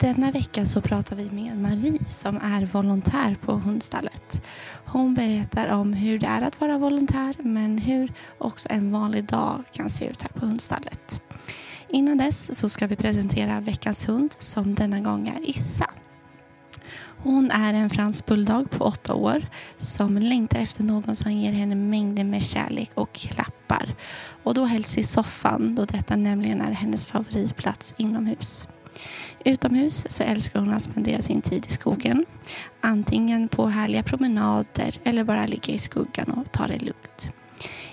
Denna vecka så pratar vi med Marie som är volontär på Hundstallet. Hon berättar om hur det är att vara volontär men hur också en vanlig dag kan se ut här på Hundstallet. Innan dess så ska vi presentera veckans hund som denna gång är Issa. Hon är en fransk bulldog på åtta år som längtar efter någon som ger henne mängder med kärlek och klappar. Och då helst i soffan då detta nämligen är hennes favoritplats inomhus. Utomhus så älskar hon att spendera sin tid i skogen. Antingen på härliga promenader eller bara ligga i skuggan och ta det lugnt.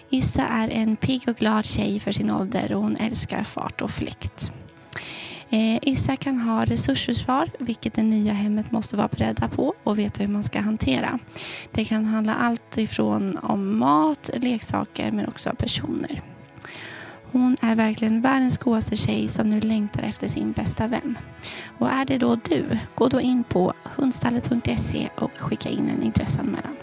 Issa är en pigg och glad tjej för sin ålder och hon älskar fart och fläkt. Eh, Issa kan ha resursförsvar, vilket det nya hemmet måste vara beredda på och veta hur man ska hantera. Det kan handla allt ifrån om mat, leksaker men också personer. Hon är verkligen världens godaste tjej som nu längtar efter sin bästa vän. Och är det då du, gå då in på hundstallet.se och skicka in en intresseanmälan.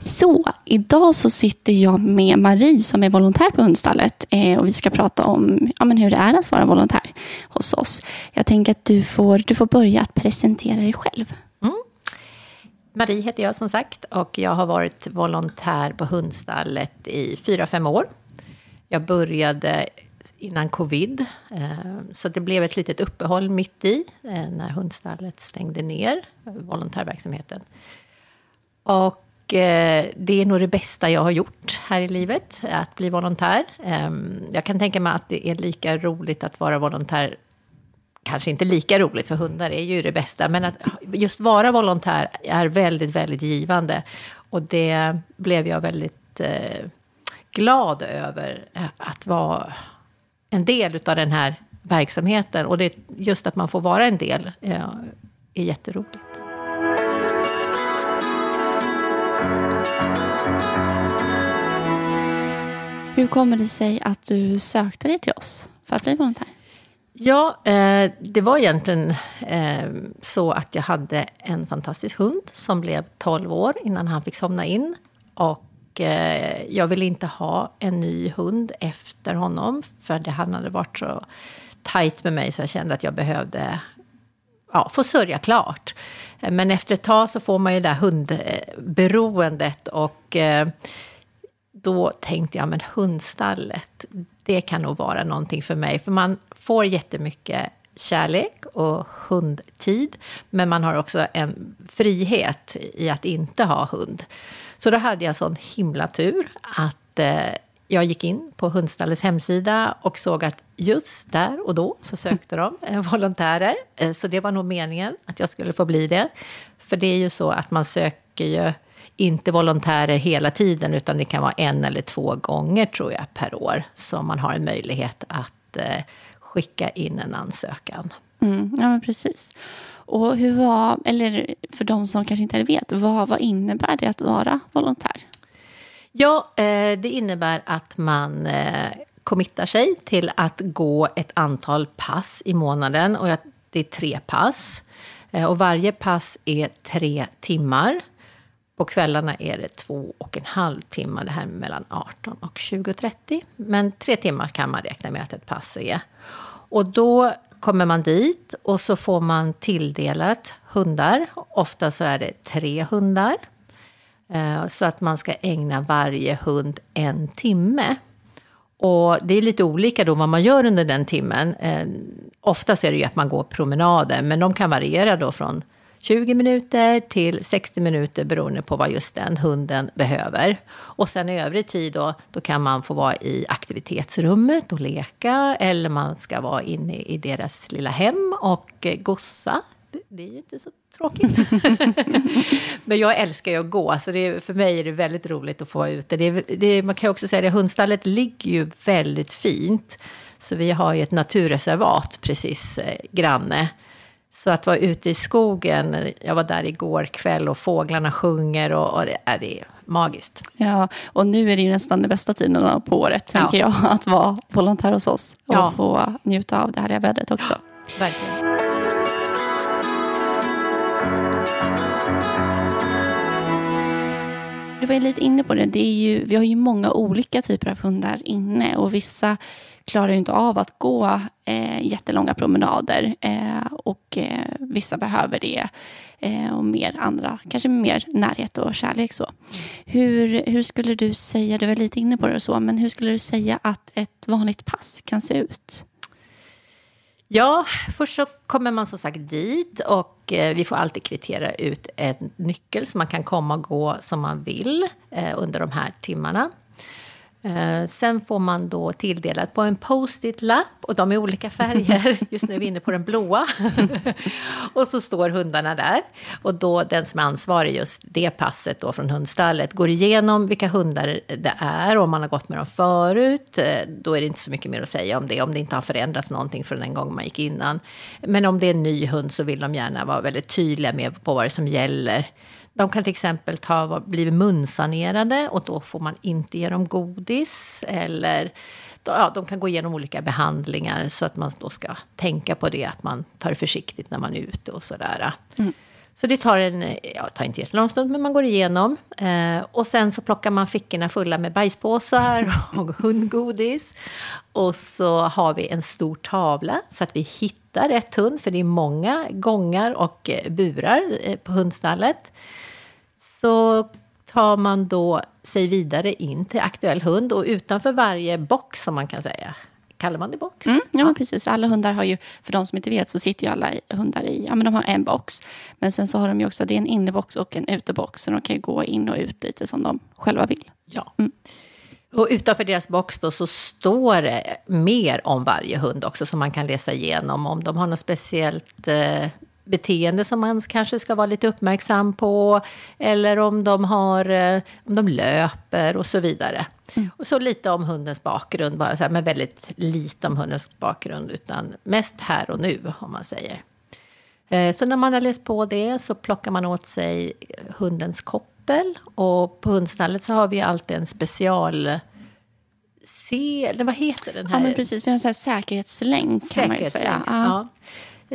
Så, idag så sitter jag med Marie som är volontär på Hundstallet eh, och vi ska prata om ja, men hur det är att vara volontär hos oss. Jag tänker att du får, du får börja att presentera dig själv. Marie heter jag som sagt och jag har varit volontär på Hundstallet i fyra fem år. Jag började innan covid, eh, så det blev ett litet uppehåll mitt i eh, när Hundstallet stängde ner volontärverksamheten. Och eh, det är nog det bästa jag har gjort här i livet, att bli volontär. Ehm, jag kan tänka mig att det är lika roligt att vara volontär kanske inte lika roligt, för hundar är ju det bästa, men att just vara volontär är väldigt, väldigt givande. Och det blev jag väldigt eh, glad över, eh, att vara en del av den här verksamheten. Och det, just att man får vara en del eh, är jätteroligt. Hur kommer det sig att du sökte dig till oss för att bli volontär? Ja, eh, det var egentligen eh, så att jag hade en fantastisk hund som blev 12 år innan han fick somna in. Och eh, jag ville inte ha en ny hund efter honom, för det, han hade varit så tajt med mig så jag kände att jag behövde ja, få sörja klart. Eh, men efter ett tag så får man ju det där hundberoendet och eh, då tänkte jag, men hundstallet, det kan nog vara någonting för mig. För man får jättemycket kärlek och hundtid, men man har också en frihet i att inte ha hund. Så då hade jag sån himla tur att eh, jag gick in på Hundstallets hemsida och såg att just där och då så sökte de eh, volontärer. Eh, så det var nog meningen att jag skulle få bli det. För det är ju så att man söker ju inte volontärer hela tiden, utan det kan vara en eller två gånger tror jag per år som man har en möjlighet att eh, skicka in en ansökan. Mm, ja, men precis. Och hur var, eller för de som kanske inte vet, vad, vad innebär det att vara volontär? Ja, eh, det innebär att man eh, committar sig till att gå ett antal pass i månaden. Och det är tre pass. Eh, och varje pass är tre timmar. På kvällarna är det två och en halv timme, det här mellan 18 och 20.30. Men tre timmar kan man räkna med att ett pass är. Och då kommer man dit och så får man tilldelat hundar. Ofta så är det tre hundar. Eh, så att man ska ägna varje hund en timme. Och det är lite olika då vad man gör under den timmen. Eh, ofta oftast är det ju att man går promenader, men de kan variera då från 20 minuter till 60 minuter beroende på vad just den hunden behöver. Och sen i övrig tid då, då kan man få vara i aktivitetsrummet och leka eller man ska vara inne i deras lilla hem och eh, gossa. Det är ju inte så tråkigt. Men jag älskar ju att gå, så det för mig är det väldigt roligt att få vara ute. Det är, det man kan ju också säga att hundstallet ligger ju väldigt fint. Så vi har ju ett naturreservat precis eh, granne. Så att vara ute i skogen, jag var där igår kväll och fåglarna sjunger och, och det, är, det är magiskt. Ja, och nu är det ju nästan den bästa tiden på året, ja. tänker jag, att vara volontär hos oss och ja. få njuta av det härliga vädret också. Ja, verkligen. Du var ju lite inne på det. det är ju, vi har ju många olika typer av hundar inne och vissa klarar ju inte av att gå eh, jättelånga promenader eh, och eh, vissa behöver det eh, och mer andra kanske mer närhet och kärlek. Så. Hur, hur skulle du säga, du var lite inne på det och så, men hur skulle du säga att ett vanligt pass kan se ut? Ja, först så kommer man som sagt dit och eh, vi får alltid kvittera ut en nyckel så man kan komma och gå som man vill eh, under de här timmarna. Eh, sen får man då tilldelat på en post-it-lapp och de är olika färger. Just nu är vi inne på den blåa. och så står hundarna där. Och då den som är ansvarig just det passet då från hundstallet går igenom vilka hundar det är och om man har gått med dem förut. Eh, då är det inte så mycket mer att säga om det, om det inte har förändrats någonting från den gång man gick innan. Men om det är en ny hund så vill de gärna vara väldigt tydliga med på vad det är som gäller. De kan till exempel ha blivit munsanerade och då får man inte ge dem godis. Eller ja, de kan gå igenom olika behandlingar så att man då ska tänka på det, att man tar det försiktigt när man är ute och sådär. Mm. Så det tar, en, ja, tar inte jättelång stund, men man går igenom. Eh, och sen så plockar man fickorna fulla med bajspåsar och hundgodis. Och så har vi en stor tavla så att vi hittar rätt hund, för det är många gångar och burar eh, på hundstallet så tar man då sig vidare in till aktuell hund och utanför varje box som man kan säga. Kallar man det box? Mm, ja, ja. precis. Alla hundar har ju, för de som inte vet, så sitter ju alla hundar i, ja men de har en box. Men sen så har de ju också, det är en innebox och en utebox. Så de kan ju gå in och ut lite som de själva vill. Ja. Mm. Och utanför deras box då så står det mer om varje hund också som man kan läsa igenom. Om de har något speciellt eh, beteende som man kanske ska vara lite uppmärksam på. Eller om de, har, eh, om de löper och så vidare. Mm. Och så lite om hundens bakgrund, bara så här, men väldigt lite om hundens bakgrund. Utan mest här och nu, om man säger. Eh, så när man har läst på det så plockar man åt sig hundens koppel. Och på hundstallet så har vi alltid en special... Se, vad heter den här? Ja, men precis. Vi har en säkerhetslänk, kan man ju säga. Ja.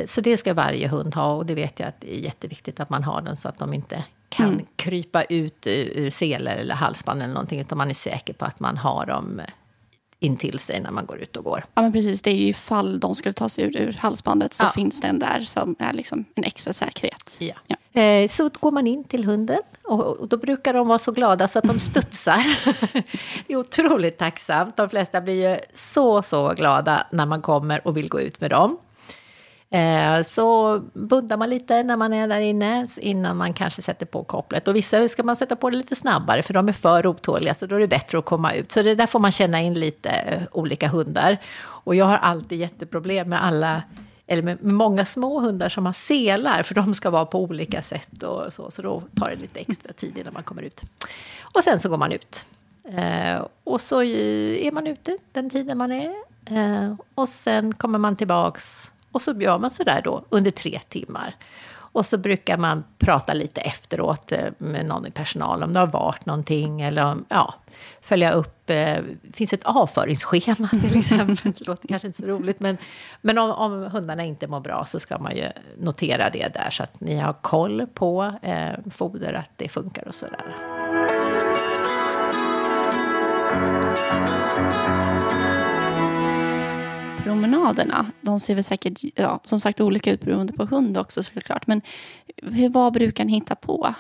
Så det ska varje hund ha och det vet jag att det är jätteviktigt att man har den så att de inte kan mm. krypa ut ur selar eller halsband eller någonting utan man är säker på att man har dem intill sig när man går ut och går. Ja men precis, det är ju ifall de skulle ta sig ur, ur halsbandet så ja. finns den där som är liksom en extra säkerhet. Ja. ja. Eh, så går man in till hunden och, och, då brukar de vara så glada så att de studsar. det är otroligt tacksamt. De flesta blir ju så, så glada när man kommer och vill gå ut med dem. Eh, så buddar man lite när man är där inne innan man kanske sätter på kopplet. Och vissa ska man sätta på det lite snabbare för de är för otåliga så då är det bättre att komma ut. Så det där får man känna in lite eh, olika hundar. Och jag har alltid jätteproblem med alla eller med många små hundar som har selar, för de ska vara på olika sätt och så, så då tar det lite extra tid innan man kommer ut. Och sen så går man ut. Eh, och så är man ute den tiden man är. Eh, och sen kommer man tillbaks och så gör man sådär då under tre timmar. Och så brukar man prata lite efteråt eh, med någon i personalen om det har varit någonting eller om, ja, följa upp. Det eh, finns ett avföringsschema till exempel. Det låter kanske inte så roligt, men, men om, om, hundarna inte mår bra så ska man ju notera det där så att ni har koll på eh, foder, att det funkar och sådär promenaderna, de ser väl säkert ja, som sagt olika ut beroende på hund också såklart. Men hur, vad brukar ni hitta på?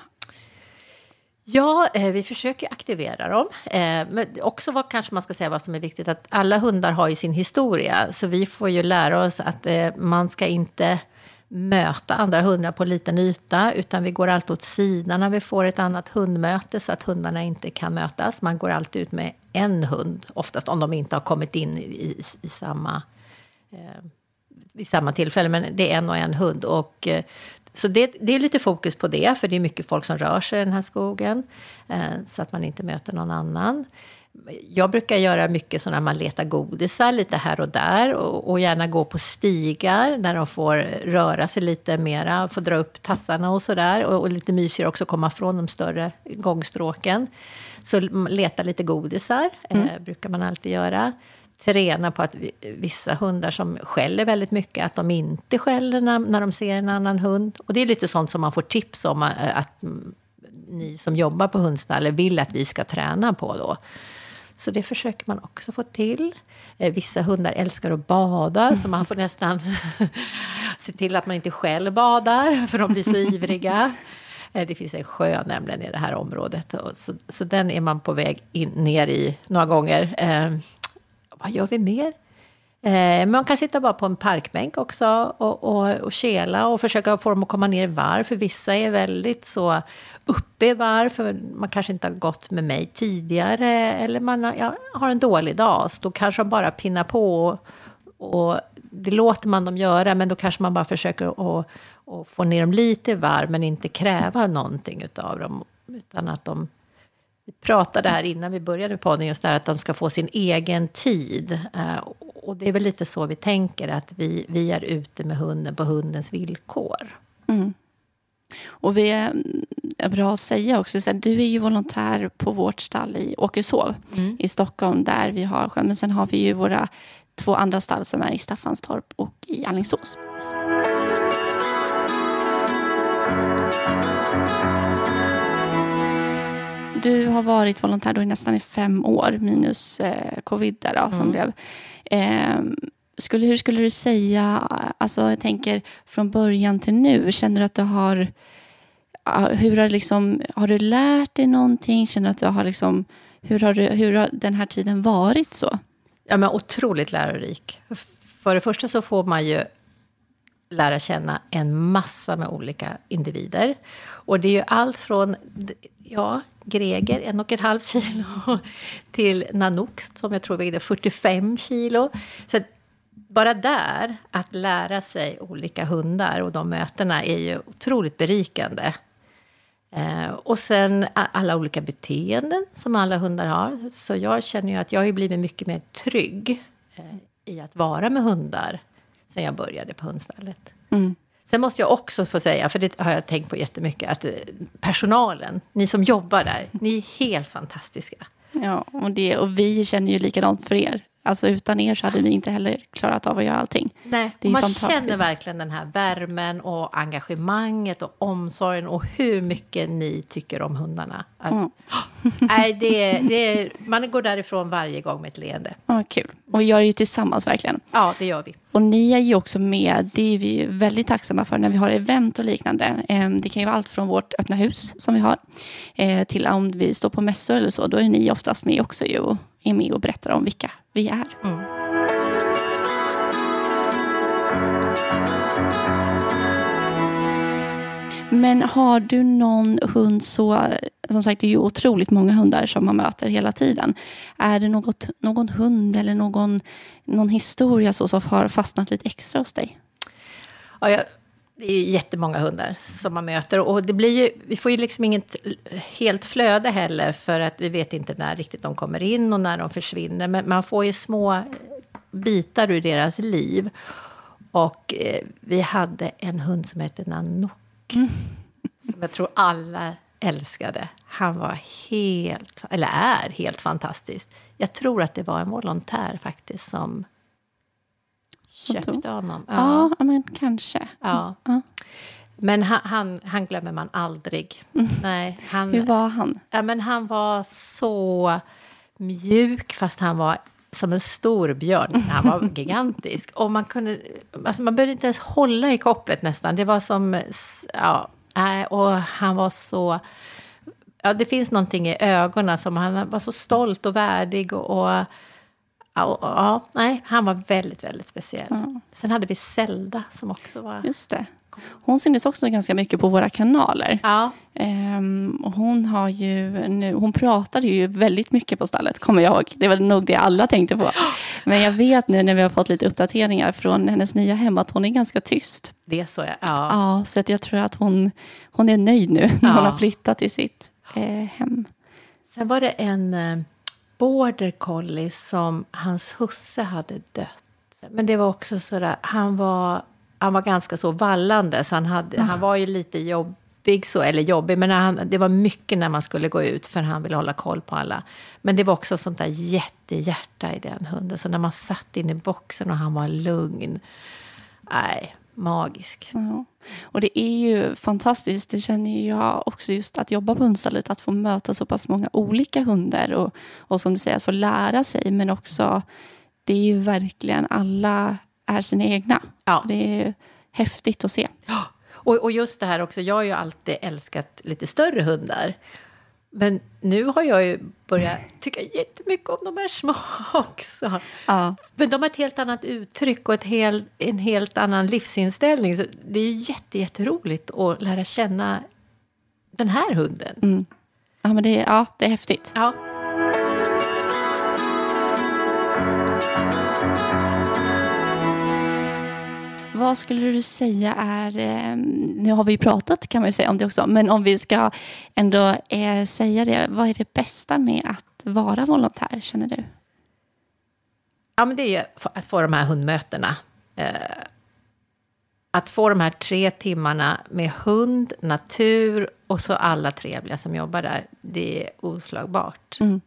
Ja, eh, vi försöker aktivera dem. Eh, men också vad kanske man ska säga vad som är viktigt, att alla hundar har ju sin historia. Så vi får ju lära oss att eh, man ska inte möta andra hundar på liten yta, utan vi går alltid åt sidan när vi får ett annat hundmöte så att hundarna inte kan mötas. Man går alltid ut med en hund, oftast om de inte har kommit in i, i, i samma eh, vid samma tillfälle, men det är en och en hund. Och, eh, så det, det, är lite fokus på det, för det är mycket folk som rör sig i den här skogen. Eh, så att man inte möter någon annan jag brukar göra mycket så när man letar godisar lite här och där och, och, gärna gå på stigar där de får röra sig lite mera, få dra upp tassarna och sådär. Och, och lite mysigare också komma från de större gångstråken. Så leta lite godisar, mm. eh, brukar man alltid göra. Träna på att vissa hundar som skäller väldigt mycket, att de inte skäller när, när de ser en annan hund. Och det är lite sånt som man får tips om eh, att ni som jobbar på hundstallet vill att vi ska träna på då. Så det försöker man också få till. Eh, vissa hundar älskar att bada, mm. så man får nästan se till att man inte själv badar, för de blir så ivriga. Eh, det finns en sjö nämligen i det här området, så, så den är man på väg in, ner i några gånger. Eh, vad gör vi mer? Eh, man kan sitta bara på en parkbänk också och, och, och kela och försöka få dem att komma ner i varv. För vissa är väldigt så uppe i varv, för man kanske inte har gått med mig tidigare. Eller man har, ja, har en dålig dag, så då kanske de bara pinnar på. Och, och det låter man dem göra, men då kanske man bara försöker att, att få ner dem lite i varv, men inte kräva någonting av dem. Utan att de vi pratade här innan vi började podden just där att de ska få sin egen tid. Eh, och det är väl lite så vi tänker, att vi, vi är ute med hunden på hundens villkor. Mm. Och vi är, är bra att säga också, så här, du är ju volontär på vårt stall i Åkeshov mm. i Stockholm, där vi har. Men sen har vi ju våra två andra stall som är i Staffanstorp och i Alingsås. Du har varit volontär då i nästan i fem år, minus eh, covid där då, som mm. blev. Eh, skulle, hur skulle du säga, alltså jag tänker från början till nu, känner du att du har, hur har, liksom, har du lärt dig någonting? Känner du att du har liksom, hur har, du, hur har den här tiden varit så? Ja, men otroligt lärorik. För det första så får man ju lära känna en massa med olika individer. Och det är ju allt från ja, Greger, en och ett halvt kilo, till Nanook, som jag tror vägde 45 kilo. Så bara där, att lära sig olika hundar och de mötena är ju otroligt berikande. Eh, och sen alla olika beteenden som alla hundar har. Så jag känner ju att jag har blivit mycket mer trygg eh, i att vara med hundar sen jag började på hundstallet. Mm. Sen måste jag också få säga, för det har jag tänkt på jättemycket, att eh, personalen, ni som jobbar där, ni är helt fantastiska. Ja, och, det, och vi känner ju likadant för er. Alltså utan er så hade vi inte heller klarat av att göra allting. Nej, man känner verkligen den här värmen och engagemanget och omsorgen och hur mycket ni tycker om hundarna. Alltså, mm. nej, det, det, man går därifrån varje gång med ett leende. Ja, kul. Och gör det ju tillsammans verkligen. Ja, det gör vi. Och ni är ju också med, det är vi väldigt tacksamma för när vi har event och liknande. Ehm, det kan ju vara allt från vårt öppna hus som vi har eh, till om vi står på mässor eller så. Då är ni oftast med också ju är med och berättar om vilka vi är. Mm. Men har du någon hund så, som sagt det är ju otroligt många hundar som man möter hela tiden. Är det något, någon hund eller någon, någon historia så som har fastnat lite extra hos dig? Ja, jag, det är jättemånga hundar som man möter. Och det blir ju, vi får ju liksom inget helt flöde heller, för att vi vet inte när riktigt de kommer in och när de försvinner. Men man får ju små bitar ur deras liv. Och eh, vi hade en hund som hette Nanook. Mm. Som jag tror alla älskade. Han var helt, eller är helt fantastisk. Jag tror att det var en volontär faktiskt som köpte honom. Ja, ja men kanske. Ja. ja. Men han, han, han, glömmer man aldrig. Mm. Nej, han, Hur var han? Ja, men han var så mjuk, fast han var som en stor björn. Han var gigantisk. Och man, kunde, alltså man behövde inte ens hålla i kopplet nästan. Det var som... Ja, och han var så... Ja, det finns någonting i ögonen som han var så stolt och värdig. och, och Ja, ja, nej, han var väldigt, väldigt speciell. Ja. Sen hade vi Zelda som också var... Just det. Hon syntes också ganska mycket på våra kanaler. Ja. Ehm, och hon, har ju nu, hon pratade ju väldigt mycket på stallet, kommer jag ihåg. Det var nog det alla tänkte på. Men jag vet nu när vi har fått lite uppdateringar från hennes nya hem att hon är ganska tyst. Det är så, ja. Ja, så att jag tror att hon, hon är nöjd nu när ja. hon har flyttat till sitt eh, hem. Sen var det en... Border collie som hans husse hade dött. Men det var också så där, han var, han var ganska så vallande, så han, hade, han var ju lite jobbig, så, eller jobbig, men han, det var mycket när man skulle gå ut för han ville hålla koll på alla. Men det var också sånt där jättehjärta i den hunden, så när man satt in i boxen och han var lugn, nej, magisk. Ja. Och det är ju fantastiskt, det känner jag också just att jobba på hundstallet, att få möta så pass många olika hundar och, och som du säger, att få lära sig, men också det är ju verkligen alla är sina egna. Ja. Det är häftigt att se. Och, och just det här också, jag har ju alltid älskat lite större hundar. Men nu har jag ju börjat tycka jättemycket om de här små också. Ja. Men de har ett helt annat uttryck och ett hel, en helt annan livsinställning. Så det är ju jätte, jätteroligt att lära känna den här hunden. Mm. Ja, men det, ja, det är häftigt. Ja. Vad skulle du säga är, eh, nu har vi ju pratat kan man säga om det också, men om vi ska ändå eh, säga det, vad är det bästa med att vara volontär känner du? Ja, men det är ju att få de här hundmötena. Eh, att få de här tre timmarna med hund, natur och så alla trevliga som jobbar där, det är oslagbart. Mm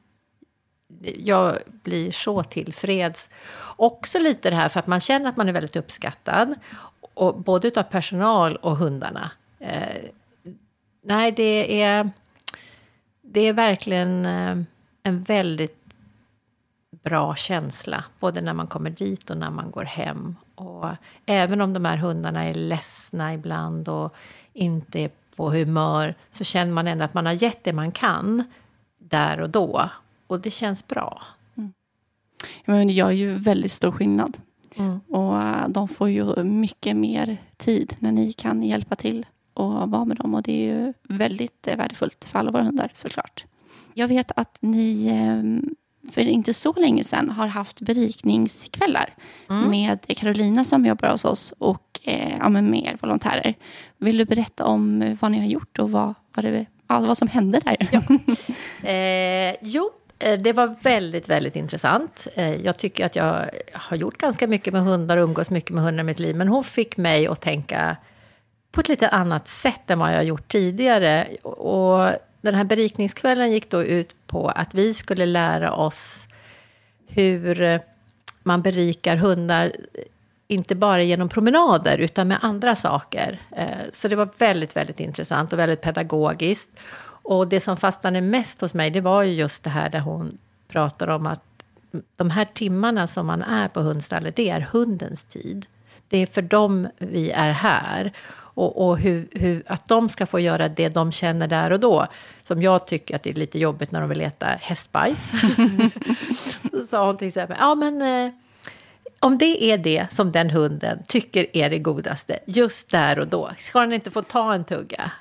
jag blir så tillfreds. Också lite det här för att man känner att man är väldigt uppskattad. Och både av personal och hundarna. Eh, nej, det är, det är verkligen eh, en väldigt bra känsla. Både när man kommer dit och när man går hem. Och även om de här hundarna är ledsna ibland och inte är på humör så känner man ändå att man har gett det man kan där och då. Och det känns bra. Mm. Men det gör ju väldigt stor skillnad. Mm. Och äh, de får ju mycket mer tid när ni kan hjälpa till och vara med dem. Och det är ju väldigt äh, värdefullt för alla våra hundar såklart. Jag vet att ni ähm, för inte så länge sedan har haft berikningskvällar mm. med Carolina som jobbar hos oss och eh, ja, med er volontärer. Vill du berätta om vad ni har gjort och vad, vad, det, vad som hände där? Ja. eh, jo, Eh, Eh, det var väldigt, väldigt intressant. Eh, jag tycker att jag har gjort ganska mycket med hundar och umgås mycket med hundar i mitt liv. Men hon fick mig att tänka på ett lite annat sätt än vad jag har gjort tidigare. Och den här berikningskvällen gick då ut på att vi skulle lära oss hur man berikar hundar inte bara genom promenader utan med andra saker. Eh, så det var väldigt, väldigt intressant och väldigt pedagogiskt. Och det som fastnade mest hos mig, det var ju just det här där hon pratar om att de här timmarna som man är på hundstallet, det är hundens tid. Det är för dem vi är här. Och, och hur, hur, att de ska få göra det de känner där och då. Som jag tycker att det är lite jobbigt när de vill äta hästbajs. Så sa hon till exempel, ja men eh, om det är det som den hunden tycker är det godaste just där och då, ska den inte få ta en tugga?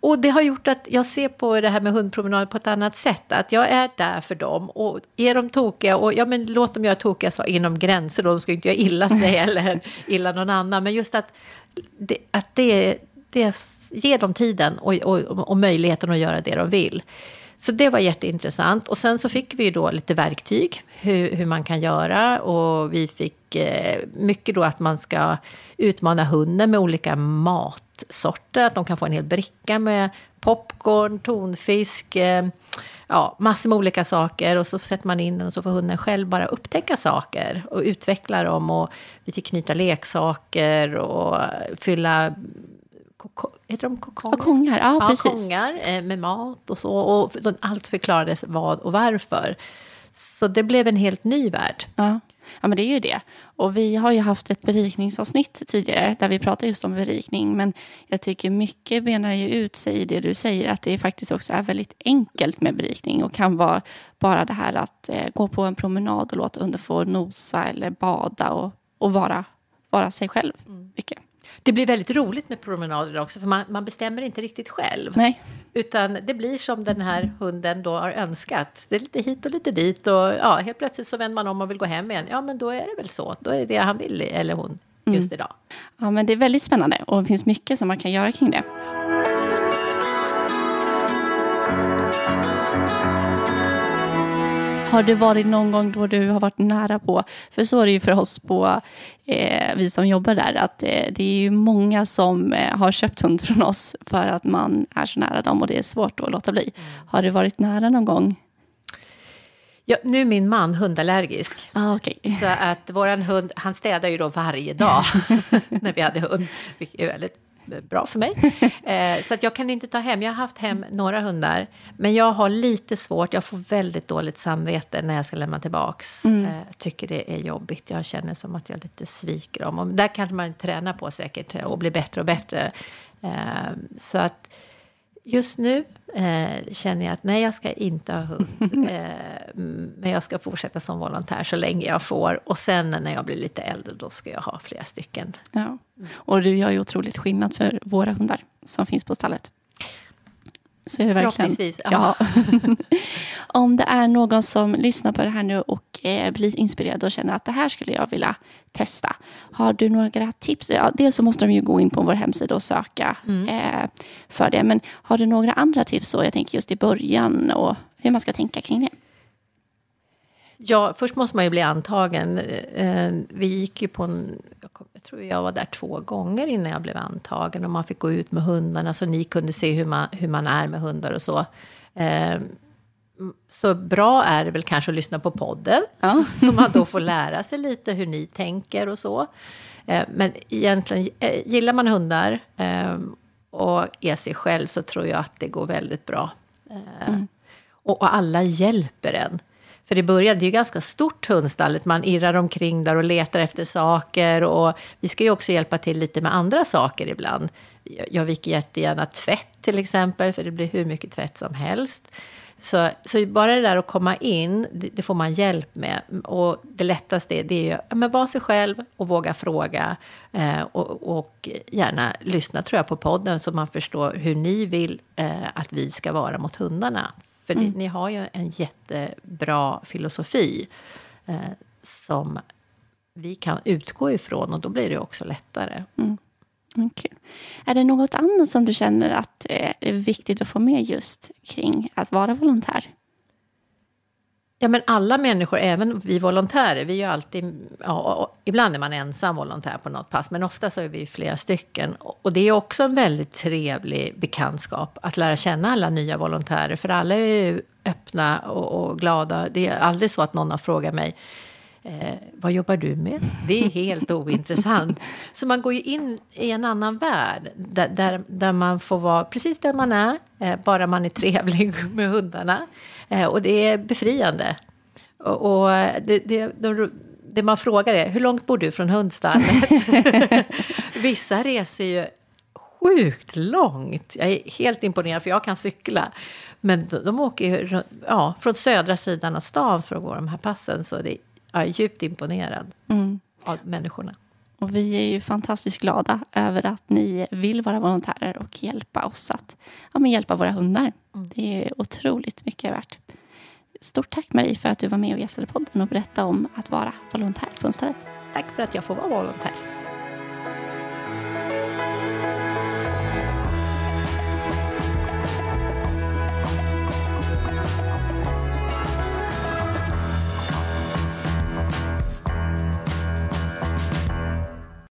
Och det har gjort att jag ser på det här med hundpromenad på ett annat sätt. Att jag är där för dem. Och är de tokiga, och ja men låt dem göra tokiga så inom gränser. Då. De ska inte göra illa sig eller illa någon annan. Men just att det, att det, det ger dem tiden och, och, och möjligheten att göra det de vill. Så det var jätteintressant. Och sen så fick vi då lite verktyg hur, hur man kan göra. Och vi fick eh, mycket då att man ska utmana hunden med olika matsorter. Att de kan få en hel bricka med popcorn, tonfisk, eh, ja, massor med olika saker. Och så sätter man in den och så får hunden själv bara upptäcka saker och utveckla dem. Och vi fick knyta leksaker och fylla heter de? Kokongar, ja, ja precis. Kongar eh, med mat och så. Och allt förklarades vad och varför. Så det blev en helt ny värld. Ja. Ja, men det är ju det. Och vi har ju haft ett berikningsavsnitt tidigare där vi pratar just om berikning. Men jag tycker mycket benar ju ut sig i det du säger att det faktiskt också är väldigt enkelt med berikning och kan vara bara det här att eh, gå på en promenad och låta hunden få nosa eller bada och, och vara, vara sig själv mm. mycket. Det blir väldigt roligt med promenader också, för man, man, bestämmer inte riktigt själv. Nej. Utan det blir som den här hunden då har önskat. Det är lite hit och lite dit och ja, helt plötsligt så vänder man om och vill gå hem igen. Ja, men då är det väl så. Då är det det han vill, eller hon, just mm. idag. Ja, men det är väldigt spännande och det finns mycket som man kan göra kring det. Har det varit någon gång då du har varit nära på, för så är det ju för oss på, eh, vi som jobbar där, att eh, det är ju många som eh, har köpt hund från oss för att man är så nära dem och det är svårt att låta bli. Mm. Har du varit nära någon gång? Ja, nu är min man hundallergisk. Ah, okay. Så att våran hund, han städar ju då varje dag när vi hade hund, vilket är väldigt bra för mig. Eh, så att jag kan inte ta hem, jag har haft hem några hundar, men jag har lite svårt, jag får väldigt dåligt samvete när jag ska lämna tillbaks. Mm. Eh, tycker det är jobbigt, jag känner som att jag lite sviker dem. Och där kan man träna på säkert och bli bättre och bättre. Eh, så att just nu eh, känner jag att nej, jag ska inte ha hund. Eh, men jag ska fortsätta som volontär så länge jag får. Och sen när jag blir lite äldre, då ska jag ha flera stycken. Ja. Och du gör ju otroligt skillnad för våra hundar som finns på stallet. Så är det verkligen. Förhoppningsvis. Ja. Om det är någon som lyssnar på det här nu och eh, blir inspirerad och känner att det här skulle jag vilja testa. Har du några tips? Ja, dels så måste de ju gå in på vår hemsida och söka mm. eh, för det. Men har du några andra tips? Så jag tänker just i början och hur man ska tänka kring det. Ja, först måste man ju bli antagen. Eh, vi gick ju på en... Jag tror jag var där två gånger innan jag blev antagen. Och man fick gå ut med hundarna så ni kunde se hur man, hur man är med hundar och så. Eh, så bra är det väl kanske att lyssna på podden. Ja. Så man då får lära sig lite hur ni tänker och så. Eh, men egentligen, gillar man hundar och är sig själv så tror jag att det går väldigt bra. Mm. Och alla hjälper en. För det är ju ganska stort hundstallet. Man irrar omkring där och letar efter saker. Och vi ska ju också hjälpa till lite med andra saker ibland. Jag viker jättegärna tvätt till exempel, för det blir hur mycket tvätt som helst. Så, så bara det där att komma in, det, det får man hjälp med. Och det lättaste det är ju att vara sig själv och våga fråga. Eh, och, och, gärna lyssna tror jag på podden så man förstår hur ni vill eh, att vi ska vara mot hundarna. För mm. ni, ni, har ju en jättebra filosofi eh, som vi kan utgå ifrån och då blir det också lättare. Mm. Okay. Är det något annat som du känner att det är viktigt att få med just kring att vara volontär? Ja, men alla människor, även vi volontärer, vi är ju alltid... Ja, ibland är man ensam volontär på något pass, men ofta så är vi flera stycken. Och det är också en väldigt trevlig bekantskap att lära känna alla nya volontärer, för alla är ju öppna och, och glada. Det är aldrig så att någon har frågat mig Eh, vad jobbar du med? Det är helt ointressant. Så man går ju in i en annan värld där, där, där man får vara precis där man är, eh, bara man är trevlig med hundarna. Eh, och det är befriande. Och, och det, det, det, det, man frågar är, hur långt bor du från hundstallet? Vissa reser ju sjukt långt. Jag är helt imponerad, för jag kan cykla. Men de, de åker ju ja, från södra sidan av stan för att gå de här passen. Så det jag är djupt imponerad mm. av människorna. Och vi är ju fantastiskt glada över att ni vill vara volontärer och hjälpa oss att ja, men hjälpa våra hundar. Mm. Det är otroligt mycket värt. Stort tack Marie för att du var med och gästade podden och berättade om att vara volontär på. Tack för att jag får vara volontär.